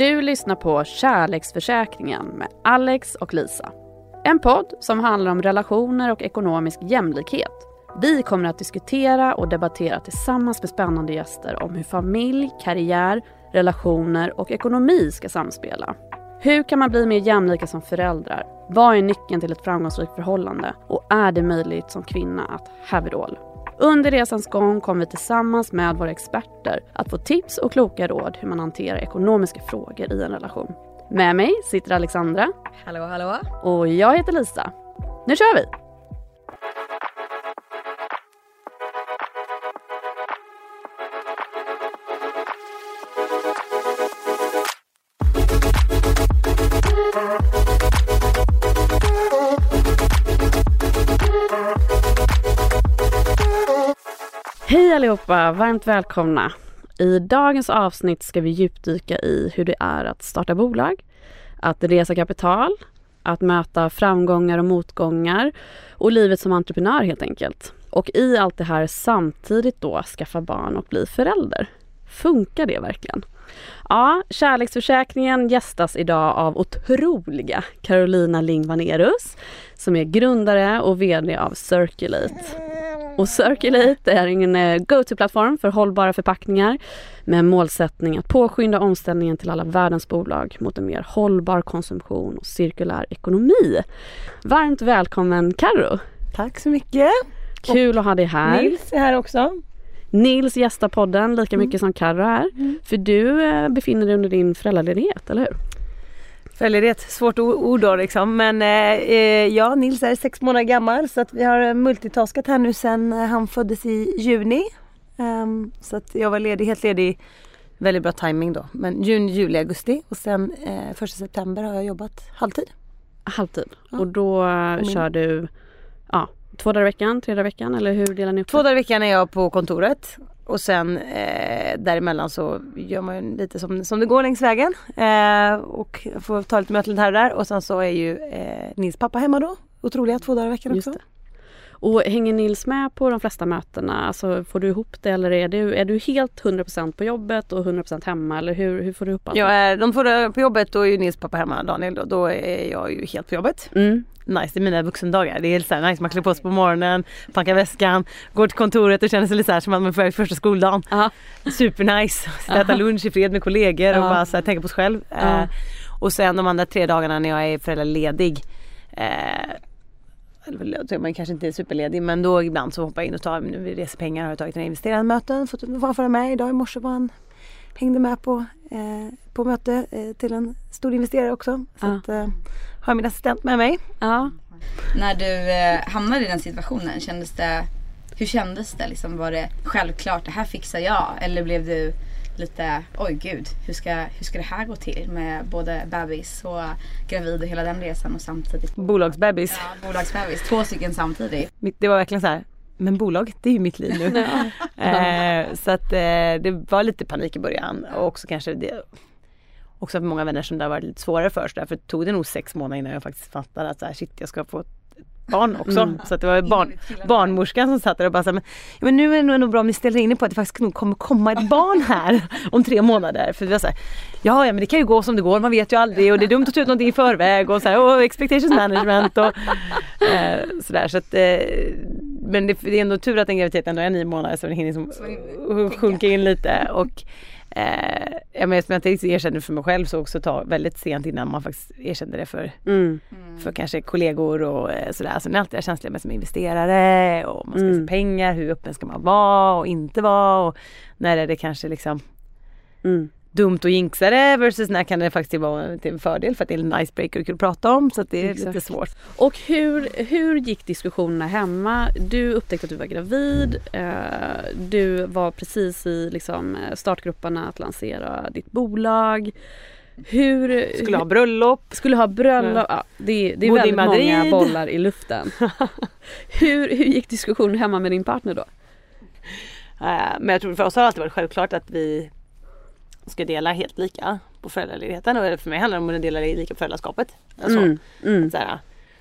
Du lyssnar på Kärleksförsäkringen med Alex och Lisa. En podd som handlar om relationer och ekonomisk jämlikhet. Vi kommer att diskutera och debattera tillsammans med spännande gäster om hur familj, karriär, relationer och ekonomi ska samspela. Hur kan man bli mer jämlika som föräldrar? Vad är nyckeln till ett framgångsrikt förhållande? Och är det möjligt som kvinna att have it all? Under resans gång kommer vi tillsammans med våra experter att få tips och kloka råd hur man hanterar ekonomiska frågor i en relation. Med mig sitter Alexandra. Hallå, hallå. Och jag heter Lisa. Nu kör vi! Hej allihopa! Varmt välkomna! I dagens avsnitt ska vi djupdyka i hur det är att starta bolag, att resa kapital, att möta framgångar och motgångar och livet som entreprenör helt enkelt. Och i allt det här samtidigt då skaffa barn och bli förälder. Funkar det verkligen? Ja, Kärleksförsäkringen gästas idag av otroliga Carolina Lingvanerus som är grundare och VD av Circulate. Och Circulate är en eh, go-to-plattform för hållbara förpackningar med målsättning att påskynda omställningen till alla världens bolag mot en mer hållbar konsumtion och cirkulär ekonomi. Varmt välkommen Karo. Tack så mycket. Kul att ha dig här. Nils är här också. Nils gästar podden lika mycket som Karo är. För du eh, befinner dig under din föräldraledighet, eller hur? Föräldraledighet, svårt o- ord då liksom. Men eh, eh, ja, Nils är sex månader gammal så att vi har multitaskat här nu sen eh, han föddes i juni. Ehm, så att jag var ledig, helt ledig. Väldigt bra timing då. Men juni, juli, augusti och sen eh, första september har jag jobbat halvtid. Halvtid. Ja. Och då min- kör du ja, två dagar i veckan, tre dagar i veckan eller hur delar ni upp Två det? dagar i veckan är jag på kontoret och sen eh, däremellan så gör man ju lite som, som det går längs vägen. Eh, och får ta lite möten här och där och sen så är ju eh, Nils pappa hemma då. Otroliga två dagar i veckan också. Och hänger Nils med på de flesta mötena? Alltså får du ihop det eller är du, är du helt 100% på jobbet och 100% hemma eller hur, hur får du ihop allt? Jag är, de två dagar på jobbet då är ju Nils pappa hemma, Daniel då. Då är jag ju helt på jobbet. Mm. Nice, det är mina vuxendagar. Det är så här nice, man klär på sig på morgonen, packar väskan, går till kontoret och känner sig lite så som att man är första skoldagen. Aha. Supernice. Sitta äta lunch i fred med kollegor och Ja. bara så här, tänka på sig själv. Ja. Eh, och sen de andra tre dagarna när jag är föräldraledig eh, man kanske inte är superledig men då ibland så hoppar jag in och tar, nu resepengar har jag tagit några investerarmöten, fått följa med. Idag i morse var han, hängde med på, eh, på möte eh, till en stor investerare också. Så Ja. att, eh, har min assistent med mig. Ja. När du eh, hamnade i den situationen, kändes det, hur kändes det? Liksom, var det självklart, det här fixar jag? Eller blev du lite, oj gud, hur ska, hur ska det här gå till med både bebis och gravid och hela den resan och samtidigt Bolagsbebis. ja, bolagsbebis, två stycken samtidigt. Det var verkligen så här, men bolag det är ju mitt liv nu. eh, så att eh, det var lite panik i början och också kanske det Också för många vänner som det har varit lite svårare för så därför tog det nog sex månader innan jag faktiskt fattade att så här, shit jag ska få barn också. Mm. Så att det var barn, barnmorskan som satt där och bara så här, men, men nu är det nog ändå bra om ni ställer in er på att det faktiskt nog kommer komma ett barn här om tre månader. För det var så här, ja, ja men det kan ju gå som det går, man vet ju aldrig och det är dumt att ta ut någonting i förväg och så här, och expectations management och eh, sådär. Så att, eh, men det, det är ändå tur att en graviditet ändå är nio månader så den hinner liksom sjunka in lite. Och, eh, jag menar, som jag inte erkände för mig själv så också ta väldigt sent innan man faktiskt erkände det för, Mm. för kanske kollegor och eh, sådär. Så man är alltid är känsliga med som investerare och man ska Mm. se pengar, hur öppen ska man vara och inte vara och när är det kanske liksom Mm. Dumt att jinxa det versus när kan det faktiskt vara till en fördel för att det är en icebreaker kul att prata om så att det är Exakt. lite svårt. Och hur, hur gick diskussionerna hemma? Du upptäckte att du var gravid. Eh, du var precis i liksom, startgrupperna att lansera ditt bolag. Hur, Skulle ha bröllop. skulle ha bröllop. Ja, det, det är Bodde väldigt många bollar i luften. hur, hur gick diskussionen hemma med din partner då? Eh, Men jag tror för oss har det alltid varit självklart att vi ska dela helt lika på föräldraledigheten och för mig handlar det om att dela lika på föräldraskapet. Alltså, Mm, mm. så här,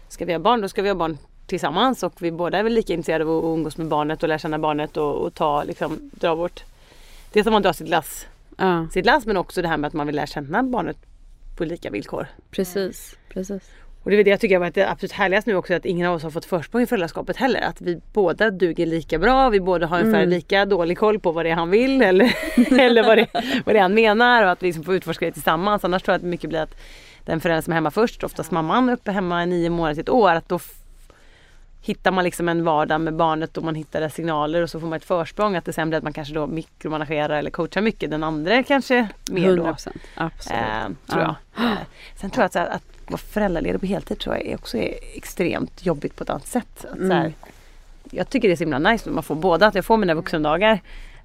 ska vi ha barn då ska vi ha barn tillsammans och vi båda är väl lika intresserade av att umgås med barnet och lära känna barnet och, och ta liksom, dra vårt Dels att man drar sitt lass, Ja, sitt lass men också det här med att man vill lära känna barnet på lika villkor. precis. precis. Och det är väl det jag tycker varit det absolut härligaste nu också att ingen av oss har fått försprång i föräldraskapet heller. Att vi båda duger lika bra, vi båda har ungefär lika dålig koll på vad det är han vill eller, eller vad, det, vad det är han menar och att vi liksom får utforska det tillsammans. Annars tror jag att det mycket blir att den förälder som är hemma först, oftast mamman, uppe hemma i nio månader till ett år, att då hittar man liksom en vardag med barnet och man hittar signaler och så får man ett försprång att det sen blir att man kanske då mikromanagerar eller coachar mycket. Den andra kanske mer 100 då. procent. Absolut. Eh, tror Ja. jag. Eh, sen tror jag att, att vara föräldraledig på heltid tror jag är också är extremt jobbigt på ett annat sätt. Att, Mm. här, jag tycker det är så himla nice när man får båda. Att jag får mina vuxendagar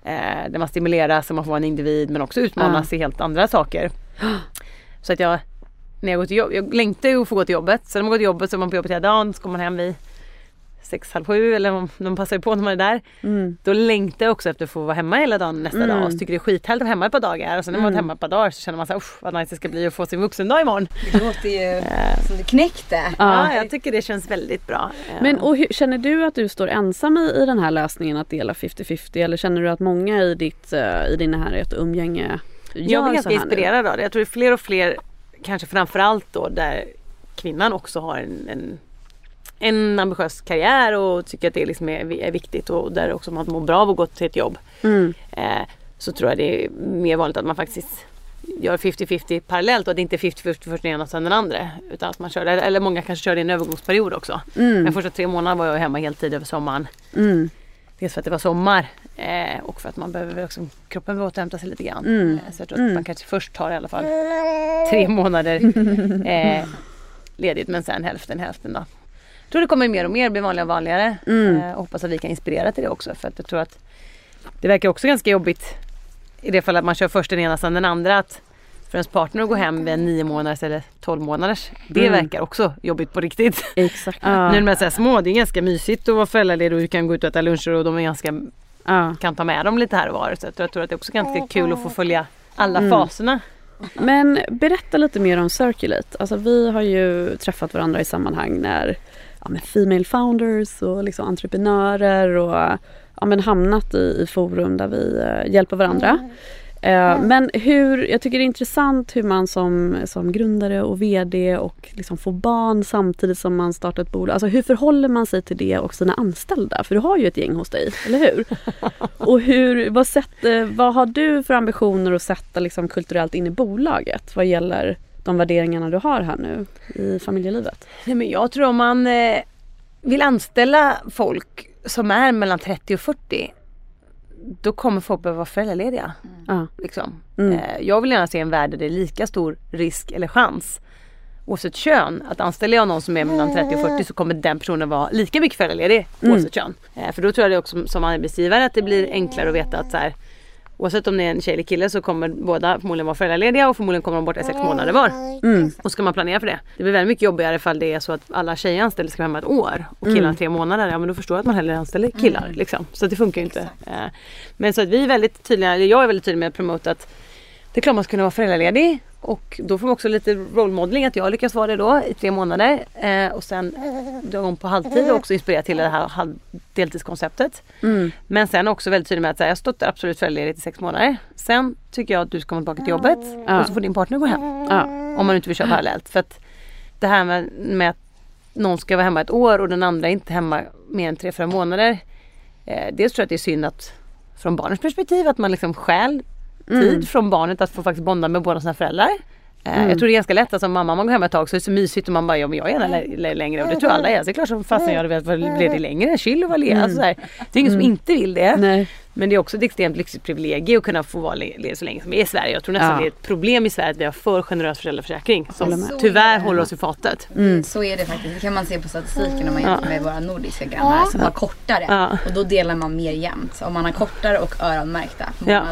eh, där man stimuleras och man får vara en individ men också utmanas i helt andra saker. Så att jag, när jag går till jobb, jag längtar ju att få gå till jobbet. Så när man går till jobbet så är man på jobbet hela dagen. Så kommer man hem vid sex, halv sju eller om de passar på när man är där. Mm. Då längtar jag också efter att få vara hemma hela dagen nästa Mm. dag. Och tycker det är skithärligt att vara hemma ett par dagar. Och sen när man varit Mm. hemma ett par dagar så känner man så här, "Usch, vad nice det ska bli att få sin vuxendag imorgon. Det låter ju som du knäckte. Ja. Ja, jag tycker det känns väldigt bra. Eh, Men och hur, känner du att du står ensam i, i den här lösningen att dela 50-50 eller känner du att många i ditt eh, i din närhet och umgänge gör jag är så ganska inspirerad av det. Jag tror det är fler och fler, kanske framförallt då där kvinnan också har en, en, en ambitiös karriär och tycker att det liksom är, är viktigt och där också man mår bra av att gå till ett jobb. Mm. Eh, så tror jag det är mer vanligt att man faktiskt gör 50-50 parallellt och att det inte är 50-50 först den ena och sen den andra. Utan att man kör, eller, många kanske kör det i en övergångsperiod också. Mm. Men första tre månaderna var jag hemma heltid över sommaren. Mm. Dels för att det var sommar eh, och för att man behöver också, kroppen behöver återhämta sig lite grann. Mm. Eh, så jag tror att man kanske först tar i alla fall tre månader eh, ledigt men sen hälften hälften då. Jag tror det kommer mer och mer bli vanligare och vanligare. Mm. Eh, och hoppas att vi kan inspirera till det också för att jag tror att det verkar också ganska jobbigt i det fall att man kör först den ena sen den andra. Att för ens partner att gå hem vid en nio månaders eller 12 månaders. Det Mm. verkar också jobbigt på riktigt. Exakt. Nu Ja. när de är så här små, det är ganska mysigt att vara föräldraledig och du kan gå ut och äta luncher och de är ganska, Ja. kan ta med dem lite här och var. Så jag tror att det är också ganska kul att få följa alla Mm. faserna. Men berätta lite mer om Circulate. Alltså vi har ju träffat varandra i sammanhang när ja, men female founders och liksom entreprenörer och ja, men hamnat i, i forum där vi eh, hjälper varandra. Eh, men hur, jag tycker det är intressant hur man som, som grundare och VD och liksom får barn samtidigt som man startar ett bolag. Alltså hur förhåller man sig till det och sina anställda? För du har ju ett gäng hos dig, eller hur? Och hur, vad, sätt, vad har du för ambitioner att sätta liksom kulturellt in i bolaget vad gäller de värderingarna du har här nu i familjelivet? Nej, men jag tror om man eh, vill anställa folk som är mellan 30 och 40 då kommer folk behöva vara föräldralediga. Ja. Liksom. Mm. Eh, jag vill gärna se en värld där det är lika stor risk eller chans oavsett kön. Att anställer jag någon som är mellan 30 och 40 så kommer den personen vara lika mycket föräldraledig Mm. oavsett kön. Eh, för då tror jag det också som arbetsgivare att det blir enklare att veta att så här, Oavsett om det är en tjej eller kille så kommer båda förmodligen vara föräldralediga och förmodligen kommer de borta i sex månader var. Mm. Och ska man planera för det. Det blir väldigt mycket jobbigare ifall det är så att alla tjejer anställda ska vara hemma ett år och killarna Mm. tre månader. Ja men då förstår jag att man hellre anställer killar. Liksom. Så det funkar ju inte. Eh, Men så att vi är väldigt tydliga, eller jag är väldigt tydlig med att promota att det är klart man ska kunna vara föräldraledig och då får man också lite rollmodeling att jag lyckas vara det då i tre månader eh, och sen dra igång på halvtid och också inspirera till det här deltidskonceptet. Mm. Men sen också väldigt tydlig med att här, jag stått absolut föräldraledig i sex månader. Sen tycker jag att du ska komma tillbaka till jobbet Ja. och så får din partner gå hem. Ja. Om man inte vill köra parallellt. För att det här med, med att någon ska vara hemma ett år och den andra inte hemma mer än tre, fyra månader. Eh, dels tror jag att det är synd att från barnets perspektiv att man liksom stjäl tid Mm. från barnet att få faktiskt bonda med båda sina föräldrar. Eh, Jag tror det är ganska lätt att som mamma man går hem ett tag så är det så mysigt och man bara ja men jag är gärna lä- lä- längre och det tror alla är. Så det är klart som fasen jag hade velat vara ledig längre. Chill och vara ledig. Alltså, så här. Det är ingen som inte vill det. Nej. Men det är också ett extremt lyxigt privilegium att kunna få vara le- ledig så länge som vi är i Sverige. Jag tror nästan Ja. det är ett problem i Sverige att vi har för generös föräldraförsäkring. Som tyvärr håller oss i fatet. Så är det faktiskt. Det kan man se på statistiken om man Ja. jämför med våra nordiska grannar som har kortare. Ja. Och då delar man mer jämnt. Om man har kortare och öronmärkta Ja.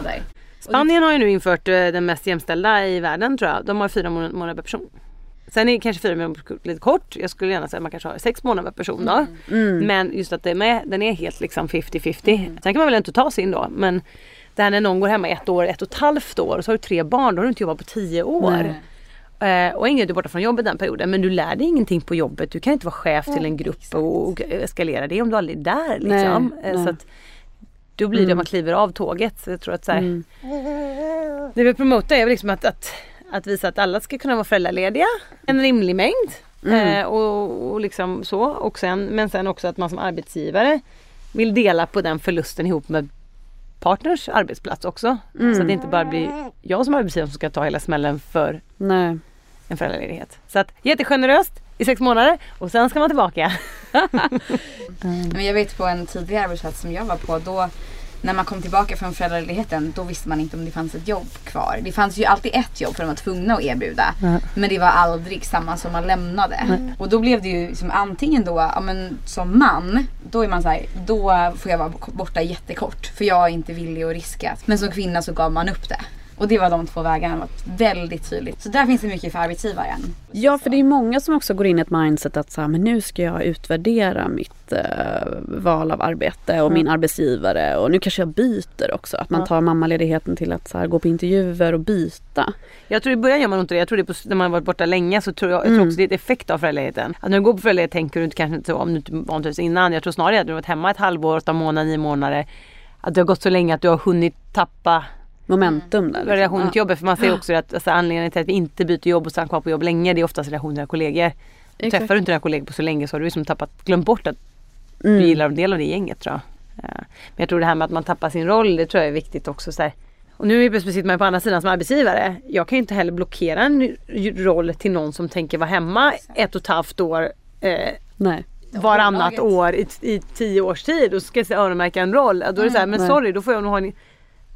Spanien har ju nu infört eh, den mest jämställda i världen tror jag. De har fyra mån- månader per person. Sen är kanske fyra månader lite kort. Jag skulle gärna säga att man kanske har sex månader per person då. Men just att det är med, den är helt liksom 50-50. Sen kan man väl inte ta sin då. Men det här när någon går hemma ett år, ett och ett halvt år och så har du tre barn. Då har du inte jobbat på tio år. Eh, och ingen är borta från jobbet den perioden. Men du lär dig ingenting på jobbet. Du kan inte vara chef till en grupp och, och eskalera det om du aldrig är där. Liksom. Nej, Eh, nej. Så att, då blir det att man kliver av tåget. Så jag tror att så här, det vi vill promota är liksom att, att, att visa att alla ska kunna vara föräldralediga. En rimlig mängd. Eh, och, och liksom så. Och sen, men sen också att man som arbetsgivare vill dela på den förlusten ihop med partners arbetsplats också. Så att det inte bara blir jag som arbetsgivare som ska ta hela smällen för Nej. en föräldraledighet. Så att jättegeneröst i sex månader och sen ska man tillbaka. Men jag vet på en tidigare arbetsplats som jag var på då när man kom tillbaka från föräldraledigheten då visste man inte om det fanns ett jobb kvar. Det fanns ju alltid ett jobb för de var tvungna att erbjuda. Men det var aldrig samma som man lämnade. Och då blev det ju som antingen då, ja men som man, då är man så här, då får jag vara borta jättekort. För jag är inte villig att riska. Men som kvinna så gav man upp det. Och det var de två vägarna, var väldigt tydligt. Så där finns det mycket för arbetsgivaren. Ja, för det är många som också går in i ett mindset att så här, men nu ska jag utvärdera mitt eh, val av arbete och min arbetsgivare och nu kanske jag byter också. Att man tar mammaledigheten till att så här, gå på intervjuer och byta. Jag tror i början gör man inte det. Jag tror det på, när man har varit borta länge så tror jag, jag tror också det är ett effekt av föräldraledigheten. Att när du går på föräldraledighet tänker du inte kanske inte så om du inte vanligtvis innan. Jag tror snarare att du har varit hemma ett halvår, åtta månader, nio månader. Att det har gått så länge att du har hunnit tappa Momentum där. liksom. relationen till Ja. jobbet. För man ser också att alltså, anledningen till att vi inte byter jobb och stannar kvar på jobb länge det är oftast relationen till dina kollegor. Exakt. Träffar du inte dina kollegor på så länge så har du liksom tappat, glömt bort att Mm. du gillar en del av det gänget tror jag. Ja. Men jag tror det här med att man tappar sin roll, det tror jag är viktigt också. Så här. Och nu plötsligt sitter man på andra sidan som arbetsgivare. Jag kan ju inte heller blockera en roll till någon som tänker vara hemma ett och ett halvt år eh, Nej. varannat år i, i tio års tid och ska jag öronmärka en roll. Då är det så här, men sorry då får jag nog ha, en,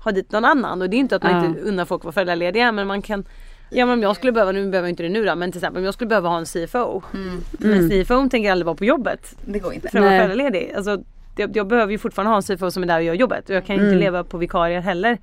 ha dit någon annan. Och det är inte att man Ja. inte unnar folk att vara föräldralediga men man kan Ja men om jag skulle behöva, nu behöver jag inte det nu då, men till exempel om jag skulle behöva ha en CFO. Men CFO tänker aldrig vara på jobbet Det går inte. för att vara föräldraledig. Alltså, jag, jag behöver ju fortfarande ha en CFO som är där och gör jobbet och jag kan ju inte leva på vikarier heller.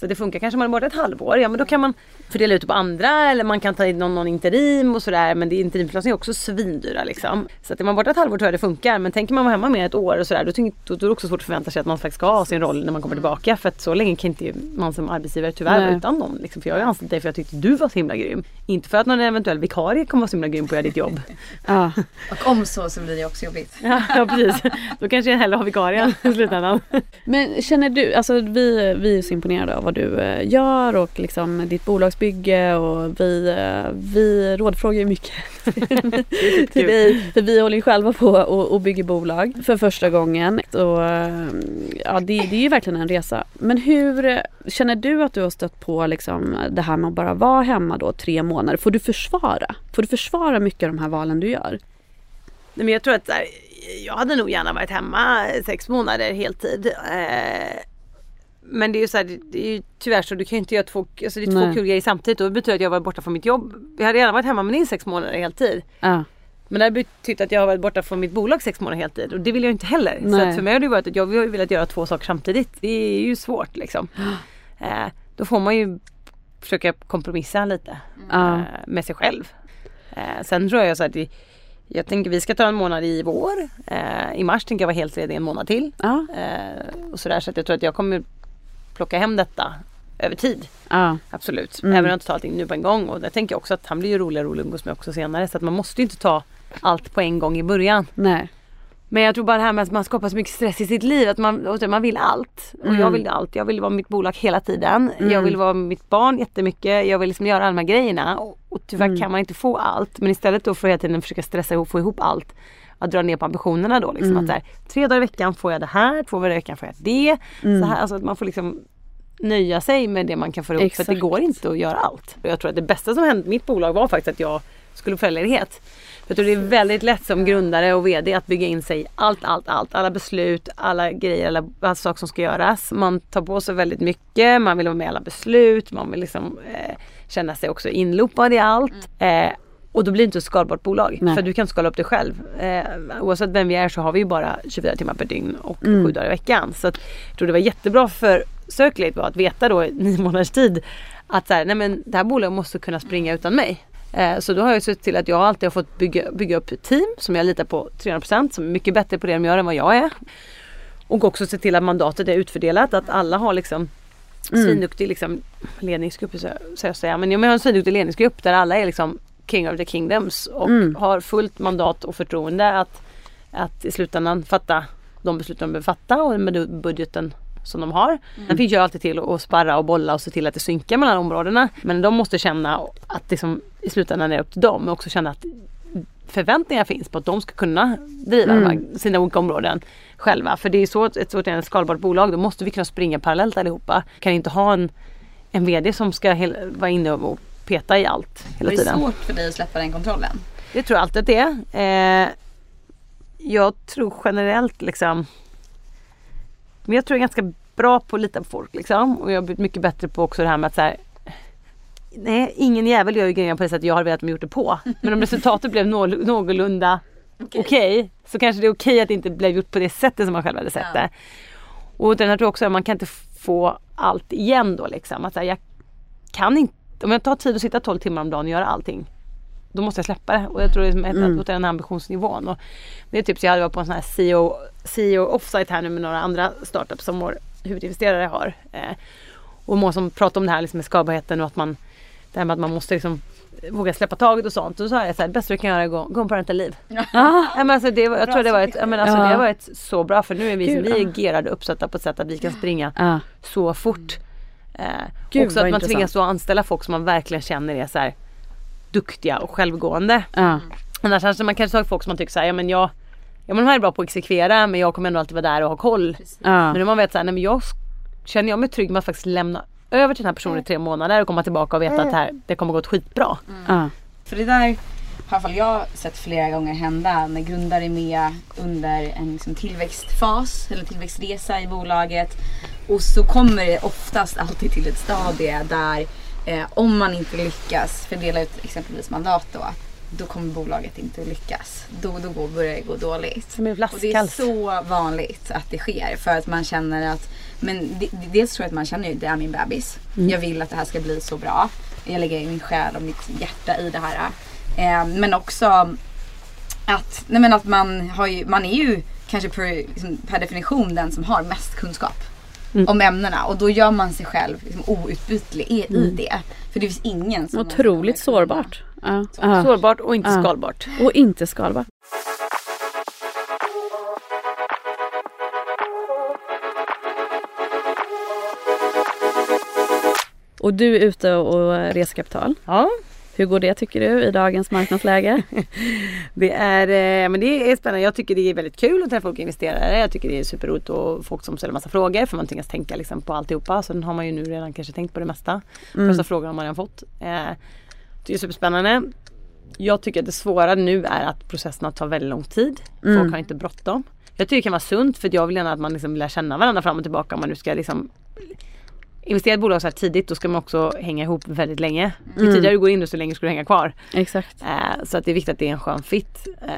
Så det funkar kanske om man är borta ett halvår, ja men då kan man fördela ut på andra eller man kan ta in någon, någon interim och sådär men det interimförlossning är också svindyra liksom. Så att är man borta ett halvår tror jag det funkar men tänker man vara hemma med ett år och sådär då, tycker- då, då är det också svårt att förvänta sig att man faktiskt ska ha sin roll när man kommer tillbaka för att så länge kan inte man som arbetsgivare tyvärr vara utan någon. Liksom. För jag har ju anställt dig för jag tyckte du var så himla grym. Inte för att någon eventuell vikarie kommer vara så himla grym på att göra ditt jobb. Ja. Och om så så blir det också jobbigt. Ja, ja precis. Då kanske jag hellre har vikarien i slutändan. Men känner du, alltså vi, vi är så imponerade av vad du eh, gör och liksom ditt bolagsbygge och vi, eh, vi rådfrågar ju mycket till dig. För vi håller ju själva på och, och bygger bolag för första gången. Och, eh, ja, det, det är ju verkligen en resa. Men hur eh, känner du att du har stött på liksom det här med att bara vara hemma då tre månader? Får du försvara? Får du försvara mycket av de här valen du gör? Nej, men jag tror att jag hade nog gärna varit hemma sex månader heltid. Eh, men det är ju så här, det- är ju tyvärr så du kan ju inte göra två, alltså det är två kul grejer samtidigt och det betyder att jag var borta från mitt jobb. Jag hade gärna varit hemma med din sex månader heltid. Ja. Men det har betytt att jag har varit borta från mitt bolag sex månader heltid och det vill jag inte heller. Så Nej. att för mig har det varit att jag har velat göra två saker samtidigt. Det är ju svårt liksom. Eh, då får man ju försöka kompromissa lite Ja. eh, med sig själv. Eh, sen tror jag så att vi, jag tänker vi ska ta en månad i vår. Eh, I mars tänker jag vara helt ledig en månad till. Eh, och sådär, så att jag tror att jag kommer plocka hem detta över tid. Ja. Absolut. Mm. Även om jag inte tar allting nu på en gång. Och där tänker jag också att han blir ju roligare och roligare att umgås med också senare. Så att man måste ju inte ta allt på en gång i början. Nej. Men jag tror bara det här med att man skapar så mycket stress i sitt liv. Att man, och man vill allt. Och Mm. jag vill allt. Jag vill vara mitt bolag hela tiden. Jag vill vara mitt barn jättemycket. Jag vill liksom göra alla de här grejerna. Och, och tyvärr Mm. kan man inte få allt. Men istället då för att hela tiden försöka stressa ihop, få ihop allt. Att dra ner på ambitionerna då. Liksom. Mm. Att så här, tre dagar i veckan får jag det här. Två dagar i veckan får jag det. Mm. Så här, alltså att man får liksom nöja sig med det man kan få ihop för att det går inte att göra allt. Och Jag tror att det bästa som hände mitt bolag var faktiskt att jag skulle få föräldraledighet. För Jag tror det är väldigt lätt som grundare och VD att bygga in sig i allt, allt, allt. Alla beslut, alla grejer, alla, alla saker som ska göras. Man tar på sig väldigt mycket, man vill vara med i alla beslut, man vill liksom eh, känna sig också inloopad i allt. Eh, och då blir det inte ett skalbart bolag. Nej. För du kan skala upp det själv. Eh, oavsett vem vi är så har vi ju bara 24 timmar per dygn och Mm. sju dagar i veckan. Så att, jag tror det var jättebra för Circulate var att veta då i nio månaders tid att så här, nej men det här bolaget måste kunna springa utan mig. Eh, så då har jag sett till att jag alltid har fått bygga, bygga upp team som jag litar på 300% som är mycket bättre på det de gör än vad jag är. Och också se till att mandatet är utfördelat, att alla har liksom svinduktig liksom, ledningsgrupp, så så jag säga. Men jag har en svinduktig ledningsgrupp där alla är liksom King of the Kingdoms och har fullt mandat och förtroende att, att i slutändan fatta de beslut de behöver fatta och med budgeten som de har. Sen finns jag alltid till att sparra och bolla och se till att det synkar mellan områdena. Men de måste känna att det som i slutändan är upp till dem och också känna att förväntningar finns på att de ska kunna driva här, sina olika områden själva. För det är så ett sådant ett skalbart bolag, då måste vi kunna springa parallellt allihopa. Kan inte ha en, en VD som ska vara inne och peta i allt hela Det är tiden. svårt för dig att släppa den kontrollen. Det tror jag alltid att det är. Eh, jag tror generellt liksom Men jag tror jag är ganska bra på att lita på folk liksom. Och jag har blivit mycket bättre på också det här med att så här, Nej, ingen jävel gör ju grejerna på det sättet jag har velat att de gjort det på. Men om resultatet blev nå- någorlunda okej så kanske det är okej att det inte blev gjort på det sättet som man själv hade sett Ja. det. Och den här tror jag också att man kan inte få allt igen då liksom. Att här, jag kan inte, om jag tar tid att sitta 12 timmar om dagen och göra allting då måste jag släppa det. Och jag tror det är som att låta den ambitionsnivån. Och det är typ så jag hade varit på en sån här CEO, CEO offsite här nu med några andra startups som vår huvudinvesterare har. Eh, och många som pratar om det här liksom med skalbarheten och att man det här med att man måste liksom våga släppa taget och sånt. Och så sa jag så här, det bästa du kan göra är att gå, gå en parental leave. Ja, men alltså det, var- jag tror det var ett, men alltså Ja. det har varit så bra för nu är vi, Gud, vi ja. gerade uppsatta på ett sätt att vi kan springa Ja. så fort. Eh, Gud, också att man intressant. tvingas då anställa folk som man verkligen känner är så här duktiga och självgående. Ja. Annars kanske man kanske tar folk som man tycker så här, ja men jag Ja men de här är bra på att exekvera men jag kommer ändå alltid vara där och ha koll. Ja. Men om man vet så här, nej men jag känner jag mig trygg med att faktiskt lämna över till den här personen i tre månader och komma tillbaka och veta att det, här, det kommer gått skitbra. Ja. För det där har jag sett flera gånger hända när grundare är med under en liksom tillväxtfas eller tillväxtresa i bolaget. Och så kommer det oftast alltid till ett stadie där eh, om man inte lyckas fördela ut exempelvis mandat då, då kommer bolaget inte lyckas. Då, då går, börjar det gå dåligt. Och det är så vanligt att det sker för att man känner att men det- dels tror jag att man känner att det är min bebis. Jag vill att det här ska bli så bra. Jag lägger min själ och mitt hjärta i det här. Eh, men också att, nej men att man, har ju, man är ju kanske per, liksom, per definition den som har mest kunskap om ämnena och då gör man sig själv liksom, outbytlig i, i det. För det finns ingen som Otroligt sårbart. Ja. Ja. Sårbart och inte Ja. skalbart. Och inte skalbart. Och du är ute och reser kapital. Ja, Hur går det tycker du i dagens marknadsläge? det är, eh, men det är spännande. Jag tycker det är väldigt kul att träffa olika investerare. Jag tycker det är superroligt och folk som ställer massa frågor för man tvingas tänka liksom på alltihopa. Sen har man ju nu redan kanske tänkt på det mesta. Mm. Första frågan har man redan fått. Eh, det är superspännande. Jag tycker att det svåra nu är att processerna tar väldigt lång tid. Folk Mm. har inte bråttom. Jag tycker det kan vara sunt för jag vill gärna att man liksom lär känna varandra fram och tillbaka om man nu ska liksom investera i ett bolag så här tidigt då ska man också hänga ihop väldigt länge. Ju Mm. tidigare du går in desto längre ska du hänga kvar. Exakt. Eh, så att det är viktigt att det är en skön fit. Eh,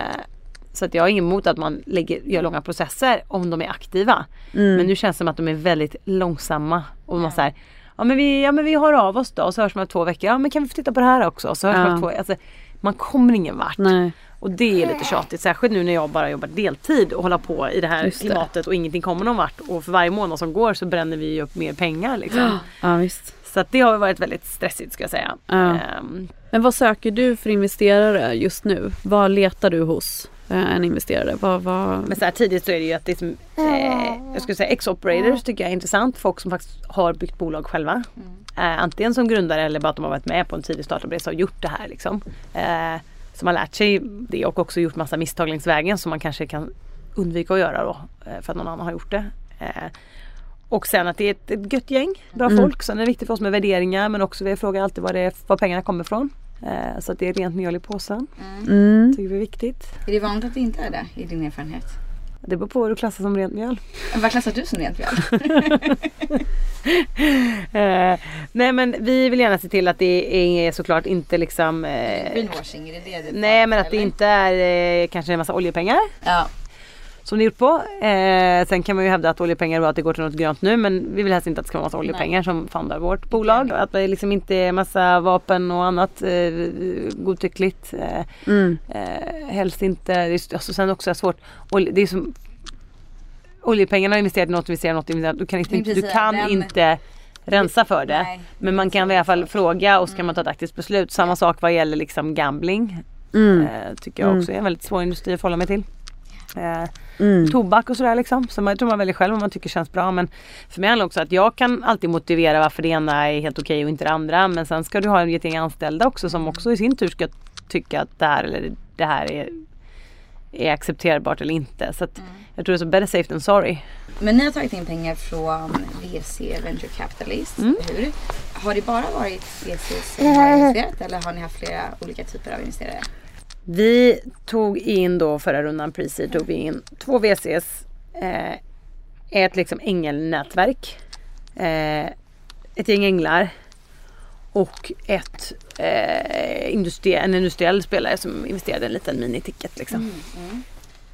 så att jag har inget emot att man lägger, gör långa processer om de är aktiva. Mm. Men nu känns det som att de är väldigt långsamma. Och man säger ja men, vi, ja men vi hör av oss då och så hörs man två veckor. Ja men kan vi få titta på det här också? Och så hörs man Ja. om två, alltså, man kommer ingen vart. Nej. Och det är lite tjatigt. Särskilt nu när jag bara jobbar deltid och håller på i det här Just det. klimatet och ingenting kommer någon vart. Och för varje månad som går så bränner vi upp mer pengar liksom. Ja visst. Så att det har varit väldigt stressigt ska jag säga. Ja. Ehm, Men vad söker du för investerare just nu? Vad letar du hos eh, en investerare? Vad, vad... Men så här tidigt så är det ju att det är som, eh, jag skulle säga ex-operators tycker jag är intressant. Folk som faktiskt har byggt bolag själva. Eh, antingen som grundare eller bara att de har varit med på en tidig startup-resa och gjort det här liksom. Eh, som har lärt sig det och också gjort massa misstag längs vägen som man kanske kan undvika att göra då. Eh, för att någon annan har gjort det. Eh, och sen att det är ett, ett gött gäng, bra Mm. folk. Sen är det viktigt för oss med värderingar men också vi frågar alltid var, det var pengarna kommer ifrån. Eh, så att det är rent mjöl i påsen. Mm. tycker vi är viktigt. Är det vanligt att det inte är det i din erfarenhet? Det beror på vad du klassar som rent mjöl. Vad klassar du som rent mjöl? Eh, nej men vi vill gärna se till att det är såklart inte liksom eh, Greenwashing, är det det Nej men att det eller? inte är eh, kanske en massa oljepengar Ja. Som det är gjort på. Eh, sen kan man ju hävda att oljepengar och att det går till något grönt nu men vi vill helst inte att det ska vara massa oljepengar som fundar vårt bolag. Att det liksom inte är massa vapen och annat eh, godtyckligt. Eh, Mm. eh, helst inte, är, alltså sen också är svårt. Det är som, oljepengarna har investerat i något, investerat i något, investerat. Du kan, inte, är du kan den- inte rensa för det. Nej, Men man kan i alla fall fråga och så kan man ta ett aktivt beslut. Samma sak vad gäller liksom gambling. Mm. Eh, tycker jag också är en väldigt svår industri att förhålla mig till. Eh, Mm. Tobak och sådär liksom. Så man tror man väljer själv vad man tycker känns bra. Men för mig handlar det också att jag kan alltid motivera varför det ena är helt okej och inte det andra. Men sen ska du ha ett gäng anställda också som också i sin tur ska tycka att det här eller det här är, är accepterbart eller inte. Så att jag tror det är så better safe than sorry. Men ni har tagit in pengar från VC Venture Capitalist, Mm. hur? Har det bara varit VC som har investerat eller har ni haft flera olika typer av investerare? Vi tog in då förra rundan pre tog vi in två VCs. Eh, ett liksom ängelnätverk. Eh, ett gäng änglar. Och ett eh, industri- en industriell spelare som investerade en liten miniticket liksom.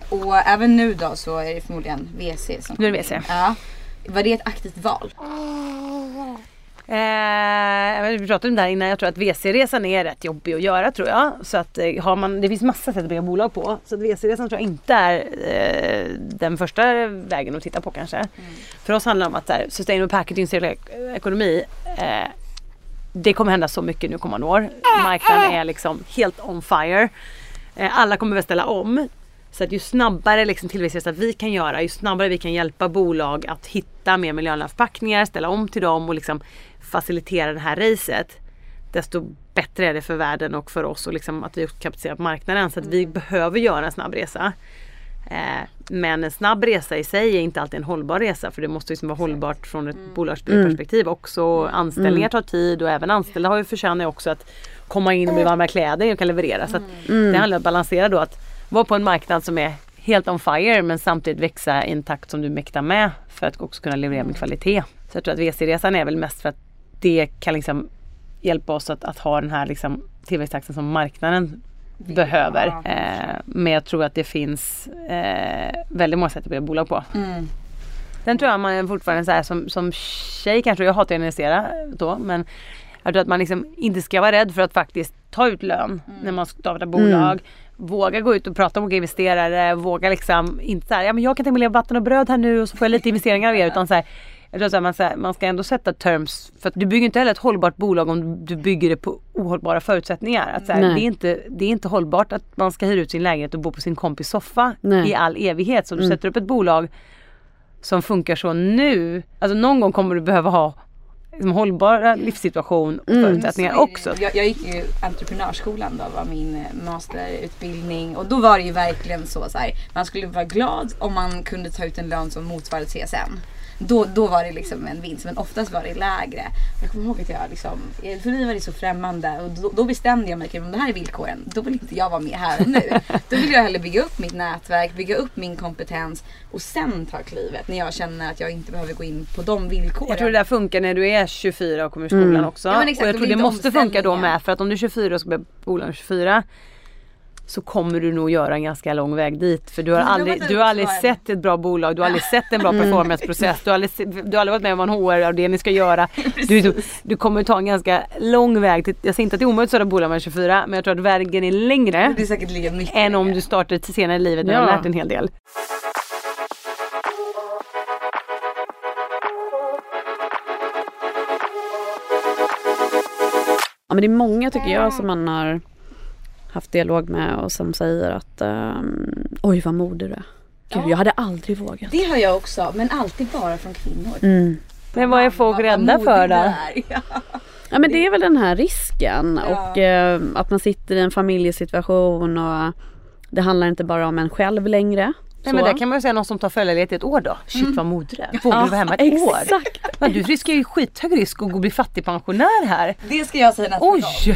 Och även nu då så är det förmodligen VC som Nu är det. VC. Ja. Var det ett aktivt val? Eh, vi pratade om det här innan. Jag tror att VC-resan är rätt jobbig att göra tror jag. Så att eh, har man, det finns massa sätt att bygga bolag på. Så att VC-resan tror jag inte är eh, den första vägen att titta på kanske. För oss handlar det om att här, sustainable packaging, cirkulär ekonomi. Eh, det kommer hända så mycket nu kommande år. Marknaden är liksom helt on fire. Eh, alla kommer väl ställa om. Så att ju snabbare liksom tillväxtresa vi kan göra, ju snabbare vi kan hjälpa bolag att hitta mer miljövänliga förpackningar, ställa om till dem och liksom facilitera det här racet. Desto bättre är det för världen och för oss och liksom att vi kapitaliserar på marknaden. Så att vi behöver göra en snabb resa. Eh, men en snabb resa i sig är inte alltid en hållbar resa för det måste liksom vara hållbart från ett bolagsperspektiv också. Anställningar tar tid och även anställda har ju förtjänar också att komma in bli varma kläder och kan leverera. Så det handlar om att balansera då att vara på en marknad som är helt on fire men samtidigt växa i en takt som du mäktar med för att också kunna leverera med kvalitet. Så jag tror att VC-resan är väl mest för att det kan liksom hjälpa oss att, att ha den här liksom tillväxttakten som marknaden behöver. Eh, men jag tror att det finns eh, väldigt många sätt att bygga bolag på. Sen tror jag man är fortfarande så här som, som tjej kanske, jag hatar att investera då men jag tror att man liksom inte ska vara rädd för att faktiskt ta ut lön när man startar bolag. Våga gå ut och prata med olika investerare, våga liksom inte så här, ja men jag kan tänka mig leva vatten och bröd här nu och så får jag lite investeringar av er utan så här, jag tror här, man, ska ändå sätta terms för att du bygger inte heller ett hållbart bolag om du bygger det på ohållbara förutsättningar. Att så här, det, är inte, det är inte hållbart att man ska hyra ut sin lägenhet och bo på sin kompis soffa Nej. i all evighet. Så du sätter upp ett bolag som funkar så nu. Alltså någon gång kommer du behöva ha liksom, hållbara livssituation och förutsättningar också. Jag, jag gick ju entreprenörsskolan då, var min eh, masterutbildning och då var det ju verkligen så, så här, man skulle vara glad om man kunde ta ut en lön som motsvarade CSN. Då, då var det liksom en vinst men oftast var det lägre. Jag kommer ihåg att jag liksom, för mig var det så främmande och då, då bestämde jag mig att om det här är villkoren då vill inte jag vara med här och nu. Då vill jag hellre bygga upp mitt nätverk, bygga upp min kompetens och sen ta klivet när jag känner att jag inte behöver gå in på de villkoren. Jag tror det där funkar när du är 24 och kommer ur skolan också. Ja, men exakt, och jag tror det måste funka då med. För att om du är 24 och ska börja bolag 24 så kommer du nog göra en ganska lång väg dit. För du har aldrig, du har aldrig sett ett bra bolag, du har aldrig sett en bra performanceprocess, du har aldrig, du har aldrig varit med om vad en HR-avdelning ska göra. Du, du, du kommer ta en ganska lång väg. Till, jag säger inte att det är omöjligt att starta bolag med 24 men jag tror att vägen är längre Det är säkert lika mycket. än om du startar lite senare i livet när du Ja. har lärt en hel del. Ja, men det är många tycker jag som man har haft dialog med och som säger att ehm, oj vad modig du är. Gud, jag hade aldrig vågat. Det har jag också men alltid bara från kvinnor. Mm. Men vad är folk rädda för då? Ja. Ja men det är väl den här risken Ja. och eh, att man sitter i en familjesituation och det handlar inte bara om en själv längre. Nej men där kan man ju säga någon som tar föräldraledighet i ett år då. Shit vad modig du är. Vågar du vara hemma ett år? exakt. Men du riskerar ju skithög risk att gå och bli fattigpensionär här. Det ska jag säga nästa Oj! gång.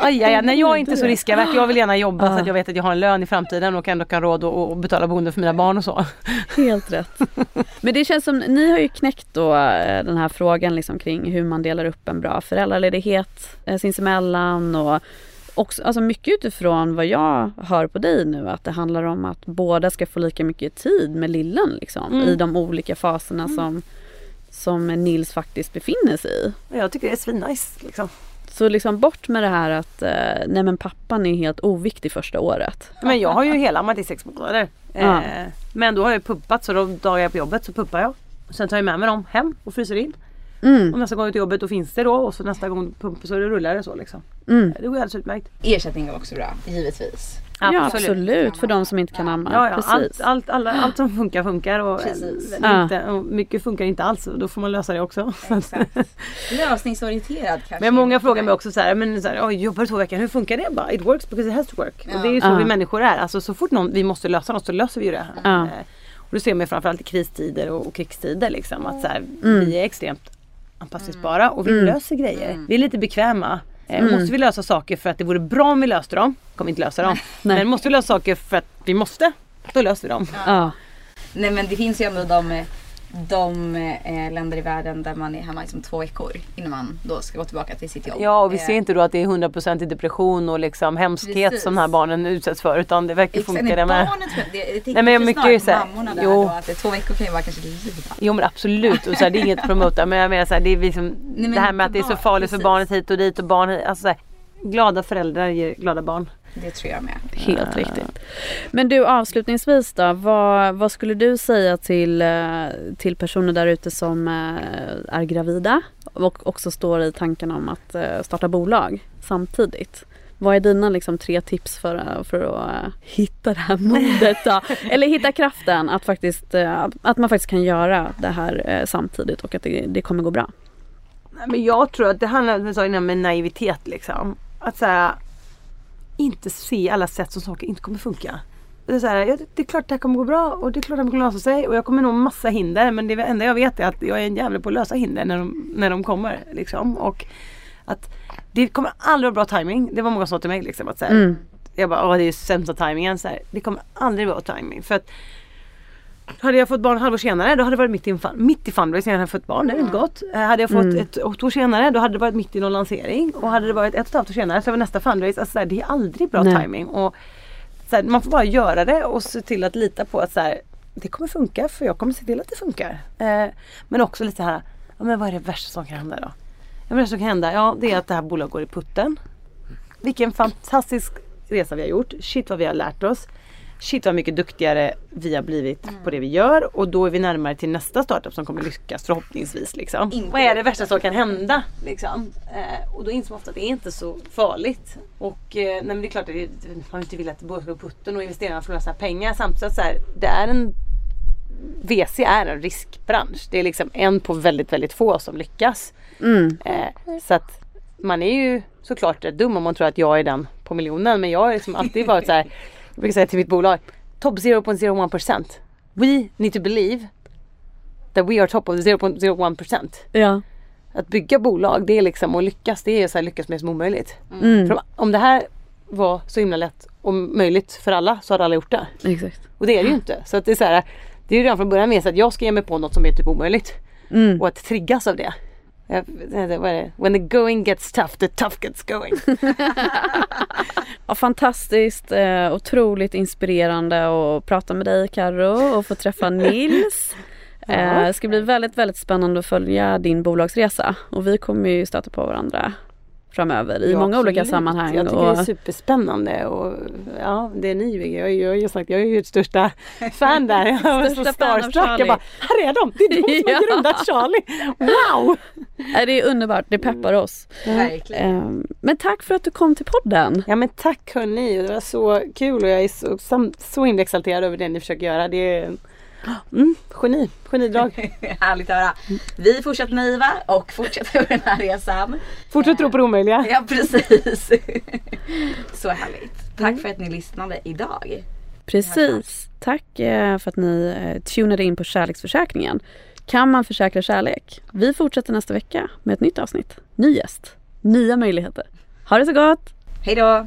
Aj, aj, aj. Nej jag är inte så riskavert. Jag vill gärna jobba så att jag vet att jag har en lön i framtiden och ändå kan råd att att betala boende för mina barn och så. Helt rätt. Men det känns som, ni har ju knäckt då eh, den här frågan liksom kring hur man delar upp en bra föräldraledighet eh, sinsemellan och också, alltså mycket utifrån vad jag hör på dig nu att det handlar om att båda ska få lika mycket tid med lillen liksom i de olika faserna som, som Nils faktiskt befinner sig i. Jag tycker det är svinnice liksom. Så liksom bort med det här att eh, nej men pappan är helt oviktig första året. Men jag har ju hela i sex månader. Ja. Eh, men då har jag puppat så de dagar jag är på jobbet så puppar jag. Sen tar jag med mig dem hem och fryser in. Mm. Och nästa gång jag är till jobbet då finns det då och så nästa gång pump så rullar det så liksom. Mm. Det går alldeles utmärkt. Ersättning är också bra, givetvis. Ja absolut för de som inte kan amma. Ja, ja, Precis. allt, allt, alla, allt som funkar funkar och, Ja. inte, och mycket funkar inte alls och då får man lösa det också. Exakt. Lösningsorienterad kanske. Men många frågar mig också så här, men så här, "Oj, jobbar du två veckor, hur funkar det? Bara, It works because it has to work. Och det är ju så Ja. vi människor är. Alltså så fort någon, vi måste lösa något så löser vi ju det. Ja. Eh, Och det ser man framförallt i kristider och, och krigstider liksom. Att så här, Mm. vi är extremt anpassningsbara och vi löser grejer. Vi är lite bekväma. Eh, Mm. Måste vi lösa saker för att det vore bra om vi löste dem, kommer inte lösa dem. Men måste vi lösa saker för att vi måste, då löser vi dem. Ja. Nej men det finns ju ändå de, de eh, länder i världen där man är hemma liksom två veckor innan man då ska gå tillbaka till sitt jobb. Ja och vi Eh, ser inte då att det är 100% i depression och liksom hemskhet Precis. som de här barnen utsätts för utan det verkar funka nej, det med. jag, det, tänker Nej, men mycket är så här- mammorna där jo. då, att det, två veckor kan ju vara kanske lite. Jo men absolut och så här, det är inget att promota men jag menar så här, det är liksom men det här med att det är för så farligt för precis. barnet hit och dit och barn hit. Alltså så här, glada föräldrar ger glada barn. Det tror jag med. Helt riktigt. Men du avslutningsvis då, vad, vad skulle du säga till, eh, till personer där ute som eh, är gravida och också står i tanken om att eh, starta bolag samtidigt? Vad är dina liksom, tre tips för, eh, för att eh, hitta det här modet då? Eller hitta kraften att, faktiskt, eh, att man faktiskt kan göra det här eh, samtidigt och att det, det kommer gå bra? Nej, Men jag tror att det handlar som jag sa innan med naivitet liksom. Att så här, inte se alla sätt som saker inte kommer funka. Det är, så här, ja, det är klart det här kommer gå bra och det är klart det kommer lösa sig och jag kommer nå massa hinder men det enda jag vet är att jag är en jävel på att lösa hinder när de, när de kommer. Liksom. Och att det kommer aldrig vara bra timing. Det var många som sa till mig liksom att så här, Mm. Jag bara, åh det är sämsta timingen. Så här, det kommer aldrig vara timing. För att hade jag fått barn ett halvår senare då hade det varit mitt i, mitt i fundraising. Jag hade fått barn, det är inte gott. Hade jag fått ett, ett år senare då hade det varit mitt i någon lansering. Och hade det varit ett och ett halvt år senare så var nästa fundraise. Alltså, så här, det är aldrig bra Nej. timing. Och, så här, man får bara göra det och se till att lita på att så här, det kommer funka för jag kommer se till att det funkar. Eh, men också lite så här, ja, men vad är det värsta som kan hända då? Det värsta som kan hända, ja det är att det här bolaget går i putten. Vilken fantastisk resa vi har gjort. Shit vad vi har lärt oss. Shit vad mycket duktigare vi har blivit på det vi gör och då är vi närmare till nästa startup som kommer lyckas förhoppningsvis. Liksom. Inte Vad är det värsta som kan hända? Liksom? Eh, och då inser man ofta att det är inte så farligt. Och eh, nej, men det är klart att man inte vill att det går på putten och investerarna förlorar sina pengar. Samtidigt så här, det är en VC är en riskbransch. Det är liksom en på väldigt, väldigt få som lyckas. Mm. Eh, så att man är ju såklart rätt dum om man tror att jag är den på miljonen. Men jag har liksom alltid varit så här. Jag brukar säga till mitt bolag. Top 0.01%. We need to believe that we are top of the 0.01%. Ja. Att bygga bolag det är liksom att lyckas. Det är så här lyckas med som omöjligt. Mm. För om, det här var så himla lätt och möjligt för alla så hade alla gjort det. Exakt. Och det är det ju inte. Så att det är så här. Det är ju redan från början med så att jag ska ge mig på något som är typ omöjligt. Mm. Och att triggas av det. When the going gets tough, the tough gets going. Ja, fantastiskt, eh, otroligt inspirerande att prata med dig Karo och få träffa Nils. Eh, det ska bli väldigt, väldigt spännande att följa din bolagsresa och vi kommer ju stöta på varandra framöver i Ja, många olika absolut. sammanhang. Jag tycker och, det är superspännande och ja, det är ni. Jag, jag, jag, sagt, jag är ju ett största fan där. Jag var så starstruck. Jag bara, här är de! Det är de som Ja. har grundat Charlie! Wow! Det är underbart, det peppar oss. Verkligen. Eh, men tack för att du kom till podden. Ja men tack hörni, det var så kul och jag är så, så himla exalterad över det ni försöker göra. Det är mm, geni, genidrag. Härligt att höra. Vi fortsätter naiva och fortsätter den här resan. Fortsätt tro på det omöjliga. Ja precis. Så härligt. Tack för att ni lyssnade idag. Precis. Tack eh, för att ni eh, tunade in på Kärleksförsäkringen. Kan man försäkra kärlek? Vi fortsätter nästa vecka med ett nytt avsnitt. Ny gäst. Nya möjligheter. Ha det så gott! Hej då!